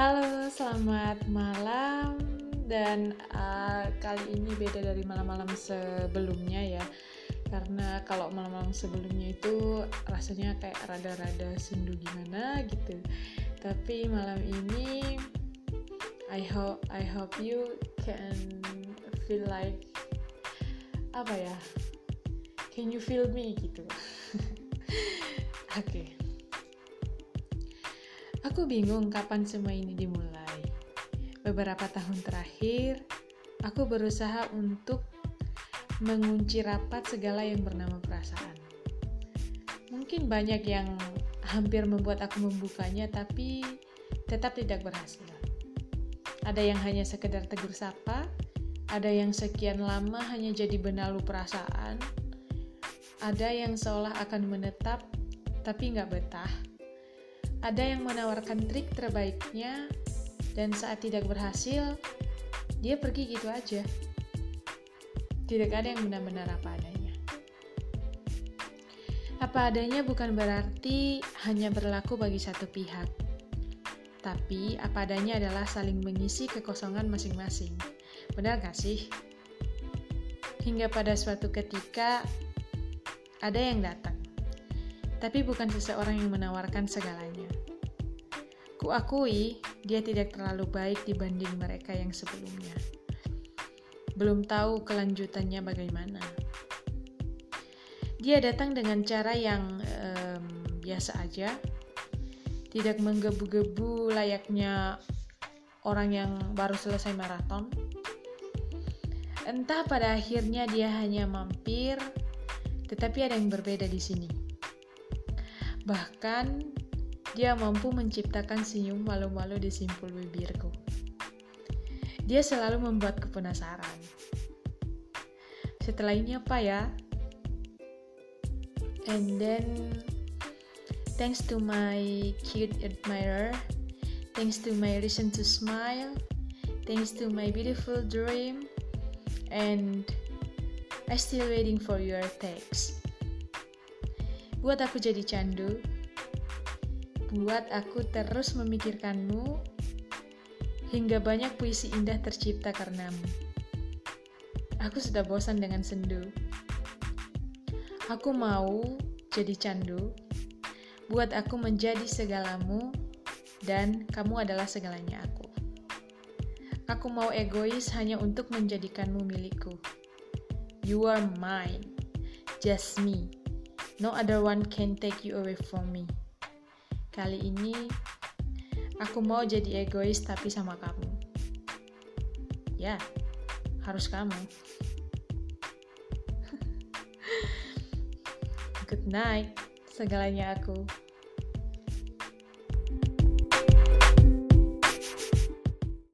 Halo, selamat malam dan uh, kali ini beda dari malam-malam sebelumnya ya. Karena kalau malam-malam sebelumnya itu rasanya kayak rada-rada sendu gimana gitu. Tapi malam ini I hope I hope you can feel like apa ya? Can you feel me gitu. Aku bingung kapan semua ini dimulai. Beberapa tahun terakhir, aku berusaha untuk mengunci rapat segala yang bernama perasaan. Mungkin banyak yang hampir membuat aku membukanya, tapi tetap tidak berhasil. Ada yang hanya sekedar tegur sapa, ada yang sekian lama hanya jadi benalu perasaan, ada yang seolah akan menetap tapi nggak betah, ada yang menawarkan trik terbaiknya, dan saat tidak berhasil, dia pergi gitu aja. Tidak ada yang benar-benar apa adanya. Apa adanya bukan berarti hanya berlaku bagi satu pihak, tapi apa adanya adalah saling mengisi kekosongan masing-masing. Benar gak sih? Hingga pada suatu ketika, ada yang datang tapi bukan seseorang yang menawarkan segalanya. Kuakui, dia tidak terlalu baik dibanding mereka yang sebelumnya. Belum tahu kelanjutannya bagaimana. Dia datang dengan cara yang um, biasa aja, tidak menggebu-gebu layaknya orang yang baru selesai maraton. Entah pada akhirnya dia hanya mampir, tetapi ada yang berbeda di sini. Bahkan, dia mampu menciptakan senyum malu-malu di simpul bibirku. Dia selalu membuatku penasaran. Setelah ini apa ya? And then, thanks to my cute admirer, thanks to my reason to smile, thanks to my beautiful dream, and I still waiting for your text buat aku jadi candu, buat aku terus memikirkanmu, hingga banyak puisi indah tercipta karenamu. Aku sudah bosan dengan sendu. Aku mau jadi candu, buat aku menjadi segalamu, dan kamu adalah segalanya aku. Aku mau egois hanya untuk menjadikanmu milikku. You are mine, just me. No other one can take you away from me. Kali ini, aku mau jadi egois tapi sama kamu. Ya, harus kamu. Good night, segalanya aku.